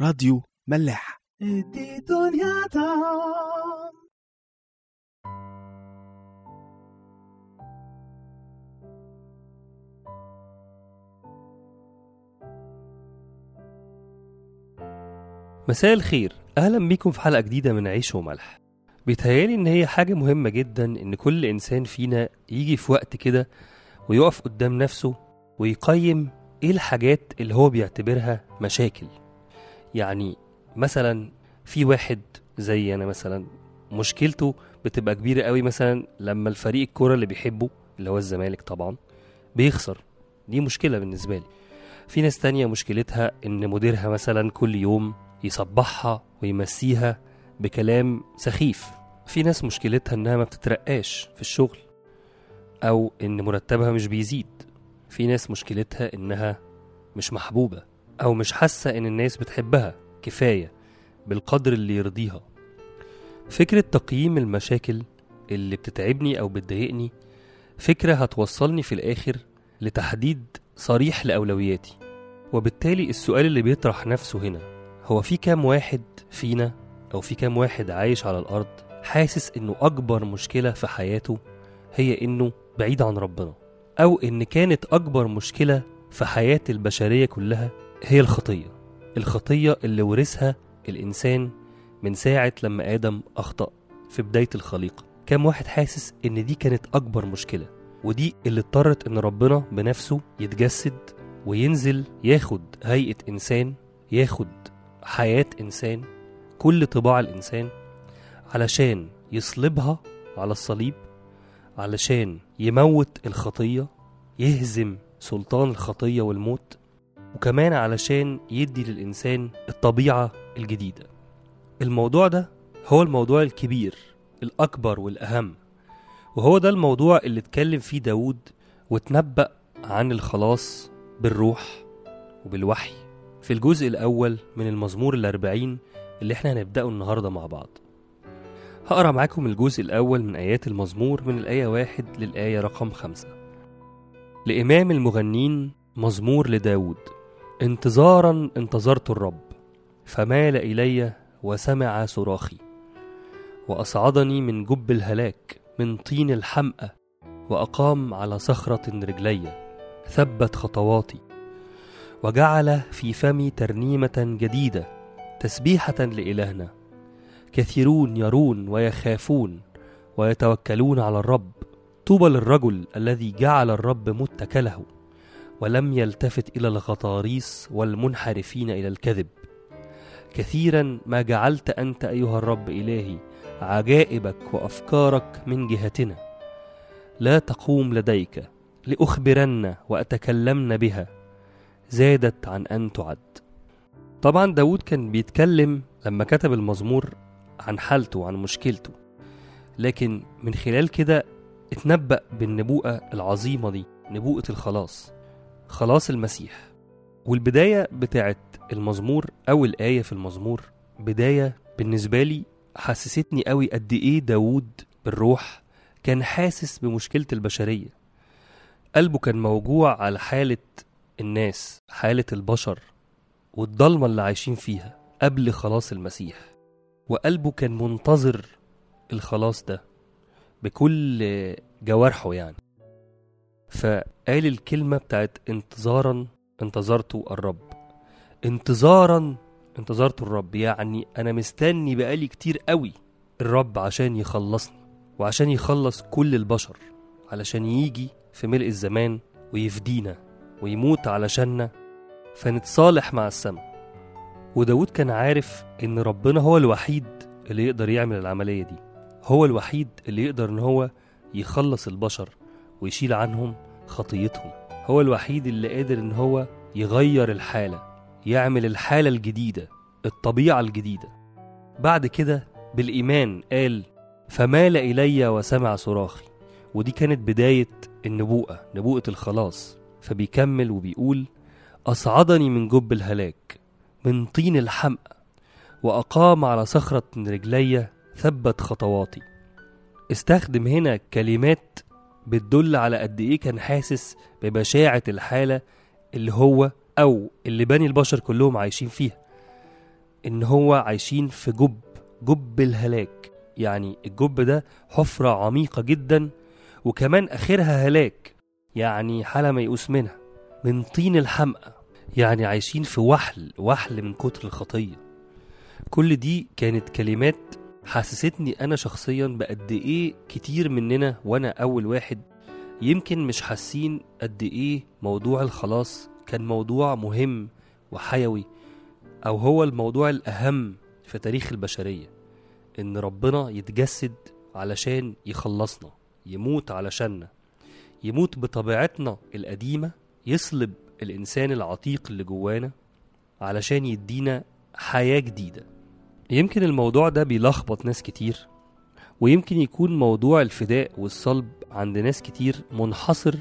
راديو ملاح. مساء الخير. أهلا بيكم في حلقة جديدة من عيش وملح. بيتهيألي إن هي حاجة مهمة جدا إن كل إنسان فينا يجي في وقت كده ويقف قدام نفسه ويقيم إيه الحاجات اللي هو بيعتبرها مشاكل. يعني مثلا في واحد زي أنا مثلا مشكلته بتبقى كبيرة قوي مثلا لما الفريق الكورة اللي بيحبه اللي هو الزمالك طبعا بيخسر. دي مشكلة بالنسبة لي. في ناس تانية مشكلتها إن مديرها مثلا كل يوم يصبحها ويمسيها بكلام سخيف. في ناس مشكلتها إنها ما بتترقاش في الشغل أو إن مرتبها مش بيزيد. في ناس مشكلتها إنها مش محبوبة. أو مش حاسة إن الناس بتحبها كفاية بالقدر اللي يرضيها. فكرة تقييم المشاكل اللي بتتعبني أو بتضايقني فكرة هتوصلني في الآخر لتحديد صريح لأولوياتي. وبالتالي السؤال اللي بيطرح نفسه هنا هو في كام واحد فينا أو في كام واحد عايش على الأرض حاسس إنه أكبر مشكلة في حياته هي إنه بعيد عن ربنا؟ أو إن كانت أكبر مشكلة في حياة البشرية كلها هي الخطية. الخطية اللي ورثها الإنسان من ساعة لما آدم أخطأ في بداية الخليقة. كام واحد حاسس إن دي كانت أكبر مشكلة ودي اللي اضطرت إن ربنا بنفسه يتجسد وينزل ياخد هيئة إنسان ياخد حياة إنسان كل طباع الإنسان علشان يصلبها على الصليب علشان يموت الخطية يهزم سلطان الخطية والموت. وكمان علشان يدي للإنسان الطبيعة الجديدة. الموضوع ده هو الموضوع الكبير الأكبر والأهم وهو ده الموضوع اللي اتكلم فيه داود وتنبأ عن الخلاص بالروح وبالوحي. في الجزء الأول من المزمور الأربعين اللي إحنا هنبدأه النهاردة مع بعض. هقرأ معاكم الجزء الأول من آيات المزمور من الآية واحد للآية رقم خمسة. لإمام المغنين مزمور لداود انتظارا انتظرت الرب فمال إلي وسمع صراخي وأصعدني من جب الهلاك من طين الحمأة وأقام على صخرة رجلي ثبت خطواتي وجعل في فمي ترنيمة جديدة تسبيحة لإلهنا كثيرون يرون ويخافون ويتوكلون على الرب طوبى للرجل الذي جعل الرب متكله. ولم يلتفت إلى الغطاريس والمنحرفين إلى الكذب. كثيرا ما جعلت أنت أيها الرب إلهي عجائبك وأفكارك من جهتنا. لا تقوم لديك لأخبرن وأتكلمن بها. زادت عن أن تعد. طبعا داود كان بيتكلم لما كتب المزمور عن حالته وعن مشكلته. لكن من خلال كده اتنبأ بالنبوءة العظيمة دي نبوءة الخلاص. خلاص المسيح. والبداية بتاعت المزمور أو الآية في المزمور بداية بالنسبة لي حسستني قوي قد إيه داود بالروح كان حاسس بمشكلة البشرية. قلبه كان موجوع على حالة الناس حالة البشر والضلمة اللي عايشين فيها قبل خلاص المسيح. وقلبه كان منتظر الخلاص ده بكل جوارحه يعني. فقال الكلمة بتاعت انتظارا انتظرت الرب. انتظارا انتظرت الرب. يعني أنا مستني بقالي كتير قوي الرب عشان يخلصني وعشان يخلص كل البشر علشان يجي في ملء الزمان ويفدينا ويموت علشاننا فنتصالح مع السماء. وداود كان عارف إن ربنا هو الوحيد اللي يقدر يعمل العملية دي. هو الوحيد اللي يقدر إن هو يخلص البشر ويشيل عنهم خطيتهم. هو الوحيد اللي قادر إن هو يغير الحالة يعمل الحالة الجديدة الطبيعة الجديدة. بعد كده بالإيمان قال فمال إلي وسمع صراخي. ودي كانت بداية النبوءة نبوءة الخلاص. فبيكمل وبيقول أصعدني من جب الهلاك من طين الحمأ وأقام على صخرة رجلي ثبت خطواتي. استخدم هنا كلمات بتدل على قد إيه كان حاسس ببشاعة الحالة اللي هو أو اللي بني البشر كلهم عايشين فيها. إن هو عايشين في جب جب الهلاك. يعني الجب ده حفرة عميقة جدا وكمان آخرها هلاك. يعني حالة ميؤوس منها من طين الحمقى يعني عايشين في وحل وحل من كتر الخطية. كل دي كانت كلمات حسستني أنا شخصيا بقد إيه كتير مننا وأنا أول واحد يمكن مش حاسين قد إيه موضوع الخلاص كان موضوع مهم وحيوي أو هو الموضوع الأهم في تاريخ البشرية إن ربنا يتجسد علشان يخلصنا يموت علشاننا يموت بطبيعتنا القديمة يصلب الإنسان العتيق اللي جوانا علشان يدينا حياة جديدة. يمكن الموضوع ده بيلخبط ناس كتير ويمكن يكون موضوع الفداء والصلب عند ناس كتير منحصر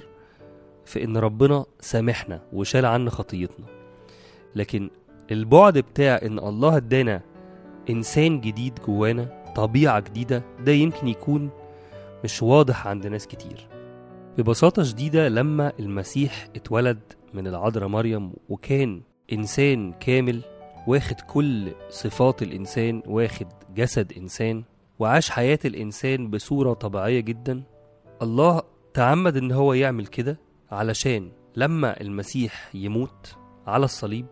في إن ربنا سامحنا وشال عنا خطيتنا. لكن البعد بتاع إن الله ادانا إنسان جديد جوانا طبيعة جديدة ده يمكن يكون مش واضح عند ناس كتير. ببساطة شديدة لما المسيح اتولد من العذراء مريم وكان إنسان كامل واخد كل صفات الإنسان واخد جسد إنسان وعاش حياة الإنسان بصورة طبيعية جدا. الله تعمد إن هو يعمل كده علشان لما المسيح يموت على الصليب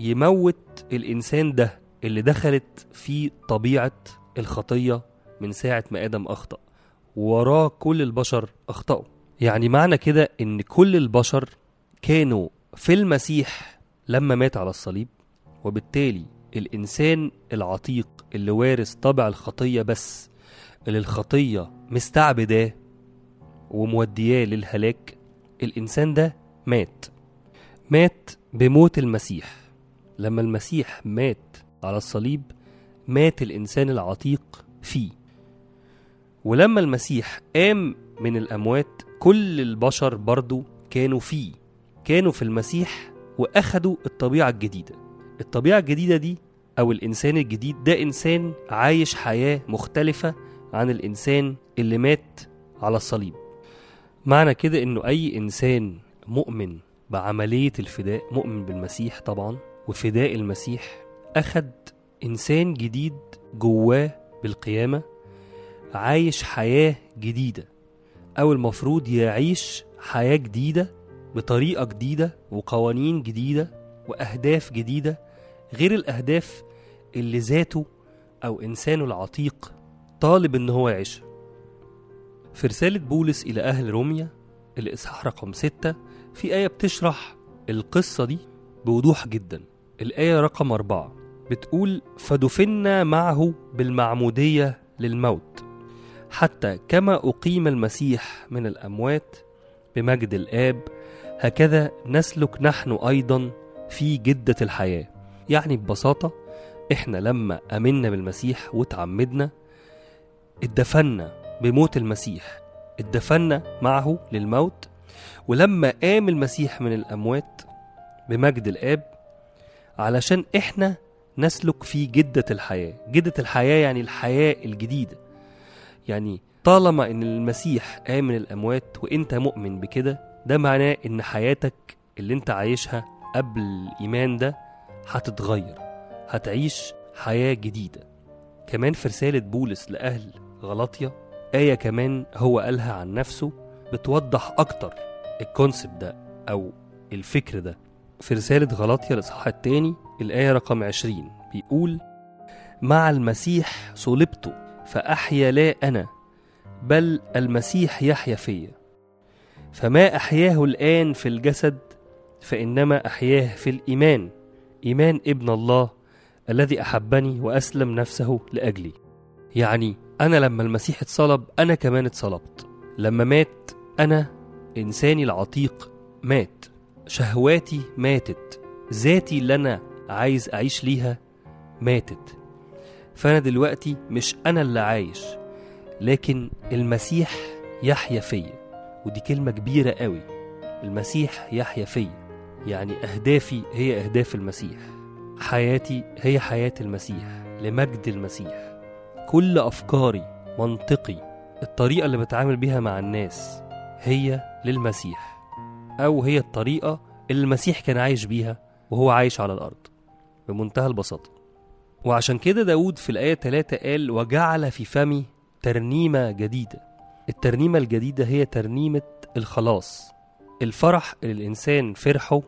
يموت الإنسان ده اللي دخلت فيه طبيعة الخطية من ساعة ما آدم أخطأ. وراه كل البشر أخطأوا. يعني معنى كده إن كل البشر كانوا في المسيح لما مات على الصليب وبالتالي الإنسان العتيق اللي وارث طبع الخطية بس اللي الخطية مستعبداه ومودياه للهلاك الإنسان ده مات. مات بموت المسيح. لما المسيح مات على الصليب مات الإنسان العتيق فيه. ولما المسيح قام من الأموات كل البشر برضو كانوا فيه. كانوا في المسيح وأخدوا الطبيعة الجديدة. الطبيعة الجديدة دي أو الإنسان الجديد ده إنسان عايش حياة مختلفة عن الإنسان اللي مات على الصليب. معنى كده إنه أي إنسان مؤمن بعملية الفداء مؤمن بالمسيح طبعا وفداء المسيح اخد إنسان جديد جواه بالقيامة عايش حياة جديدة أو المفروض يعيش حياة جديدة بطريقة جديدة وقوانين جديدة وأهداف جديدة غير الأهداف اللي ذاته أو إنسانه العتيق طالب إن هو يعيشها. في رسالة بولس إلى أهل روميا الإصحاح رقم ستة في آية بتشرح القصة دي بوضوح جدا. الآية رقم أربعة بتقول فدفنا معه بالمعمودية للموت حتى كما أقيم المسيح من الأموات بمجد الآب هكذا نسلك نحن أيضا في جدة الحياة. يعني ببساطة إحنا لما أمنا بالمسيح وتعمدنا اتدفنا بموت المسيح اتدفنا معه للموت ولما قام المسيح من الأموات بمجد الآب علشان إحنا نسلك في جدة الحياة. جدة الحياة يعني الحياة الجديدة. يعني طالما إن المسيح قام من الأموات وإنت مؤمن بكده ده معناه إن حياتك اللي إنت عايشها قبل الإيمان ده هتتغير هتعيش حياة جديدة. كمان في رسالة بولس لأهل غلطية آية كمان هو قالها عن نفسه بتوضح أكتر الكونسبت ده أو الفكر ده. في رسالة غلطية الإصحاح التاني الآية رقم عشرين بيقول مع المسيح صلبت فأحيا لا أنا بل المسيح يحيا فيا. فما أحياه الآن في الجسد فإنما أحياه في الإيمان. إيمان ابن الله الذي أحبني وأسلم نفسه لأجلي. يعني أنا لما المسيح اتصلب أنا كمان اتصلبت. لما مات أنا إنساني العتيق مات. شهواتي ماتت. ذاتي اللي أنا عايز أعيش ليها ماتت. فأنا دلوقتي مش أنا اللي عايش لكن المسيح يحيا فيا. ودي كلمة كبيرة قوي. المسيح يحيا فيا. يعني أهدافي هي أهداف المسيح. حياتي هي حياة المسيح لمجد المسيح. كل أفكاري منطقي الطريقة اللي بتعامل بيها مع الناس هي للمسيح. أو هي الطريقة اللي المسيح كان عايش بيها وهو عايش على الأرض. بمنتهى البساطة. وعشان كده داود في الآية 3 قال وجعل في فمي ترنيمة جديدة. الترنيمة الجديدة هي ترنيمة الخلاص. الفرح اللي الإنسان فرحه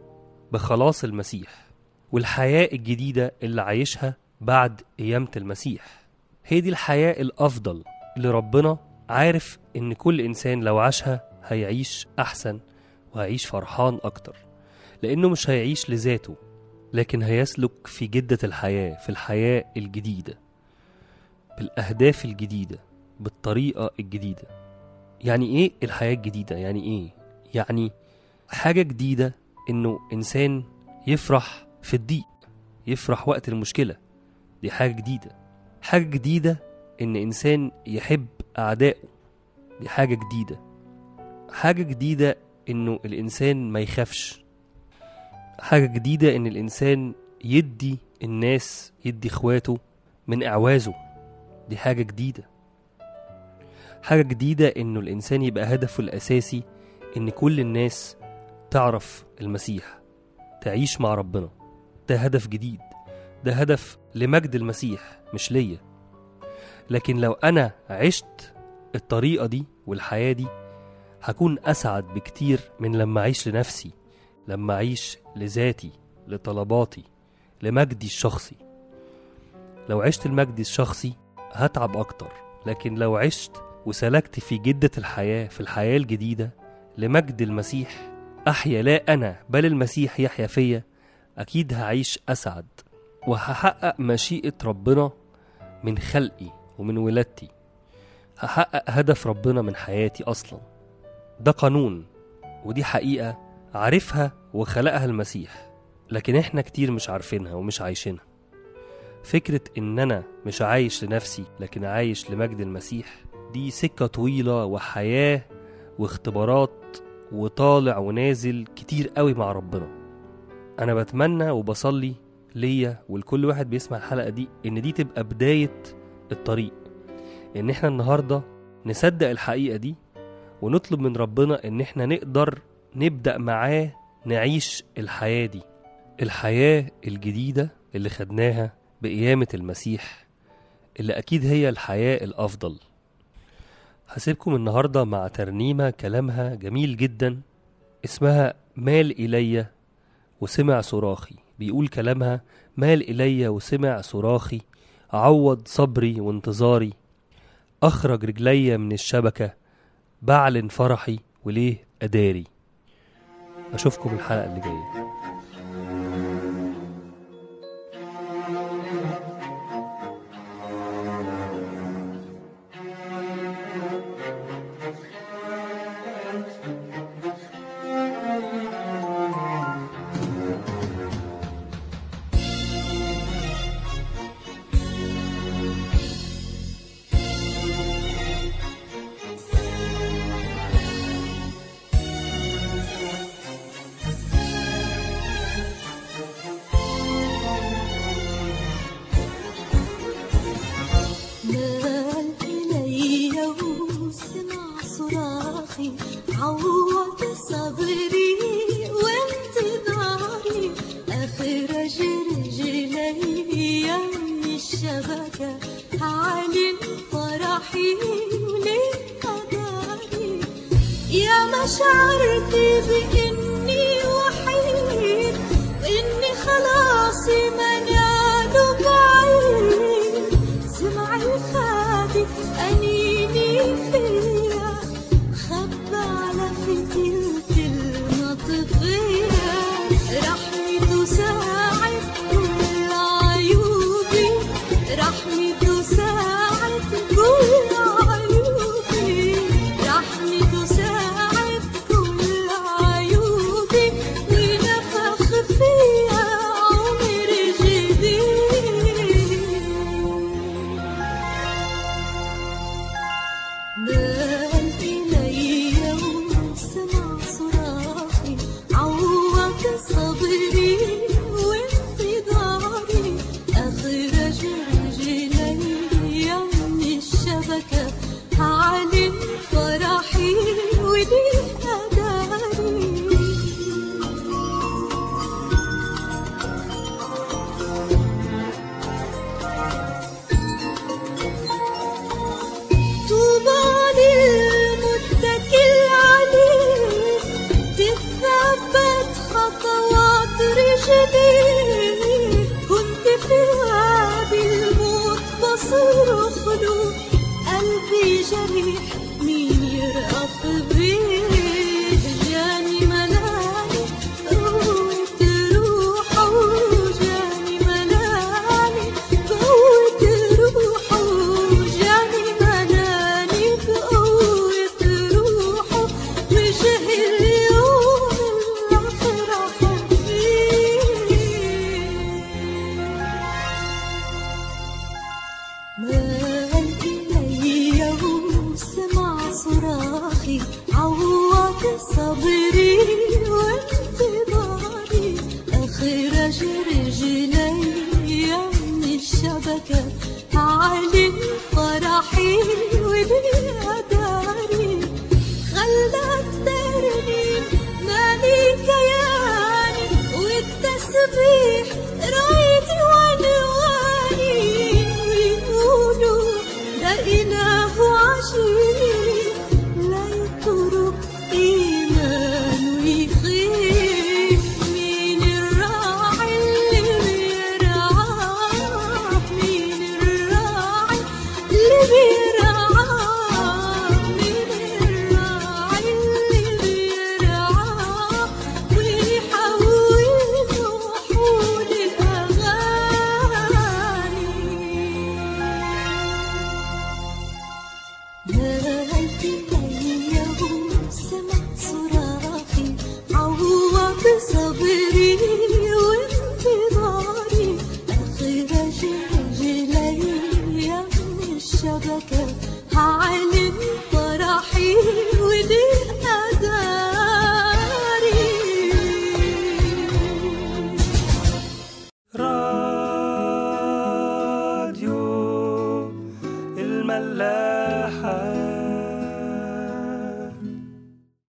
بخلاص المسيح والحياة الجديدة اللي عايشها بعد قيامة المسيح هي دي الحياة الأفضل اللي ربنا عارف إن كل إنسان لو عاشها هيعيش أحسن وهيعيش فرحان أكتر لأنه مش هيعيش لذاته لكن هيسلك في جدة الحياة في الحياة الجديدة بالأهداف الجديدة بالطريقة الجديدة يعني إيه الحياة الجديدة؟ يعني إيه؟ يعني حاجة جديدة إنه إنسان يفرح في الضيق يفرح وقت المشكلة. دي حاجة جديدة. حاجة جديدة إن إنسان يحب أعدائه. دي حاجة جديدة. حاجة جديدة إنه الإنسان ما يخافش. حاجة جديدة إن الإنسان يدي الناس يدي إخواته من إعوازه. دي حاجة جديدة. حاجة جديدة إنه الإنسان يبقى هدفه الأساسي إن كل الناس تعرف المسيح تعيش مع ربنا. ده هدف جديد. ده هدف لمجد المسيح مش ليا. لكن لو أنا عشت الطريقة دي والحياة دي هكون أسعد بكتير من لما أعيش لنفسي لما أعيش لذاتي لطلباتي لمجدي الشخصي. لو عشت المجد الشخصي هتعب أكتر. لكن لو عشت وسلكت في جدة الحياة في الحياة الجديدة لمجد المسيح أحيا لا أنا بل المسيح يحيا فيا. أكيد هعيش أسعد وهحقق مشيئة ربنا من خلقي ومن ولادتي. هحقق هدف ربنا من حياتي أصلا. ده قانون ودي حقيقة عارفها وخلقها المسيح. لكن إحنا كتير مش عارفينها ومش عايشينها. فكرة إن أنا مش عايش لنفسي لكن عايش لمجد المسيح دي سكة طويلة وحياة واختبارات وطالع ونازل كتير قوي مع ربنا. أنا بتمنى وبصلي ليا ولكل واحد بيسمع الحلقة دي إن دي تبقى بداية الطريق. إن إحنا النهاردة نصدق الحقيقة دي ونطلب من ربنا إن إحنا نقدر نبدأ معاه نعيش الحياة دي. الحياة الجديدة اللي خدناها بقيامة المسيح اللي أكيد هي الحياة الأفضل. هسيبكم النهاردة مع ترنيمة كلامها جميل جدا اسمها مال إلي وسمع صراخي. بيقول كلامها مال إلي وسمع صراخي عوض صبري وانتظاري أخرج رجلي من الشبكة بعلن فرحي وليه أداري. أشوفكم الحلقة اللي جاية. صراخي عوض صراخي عوّاك صبي. إله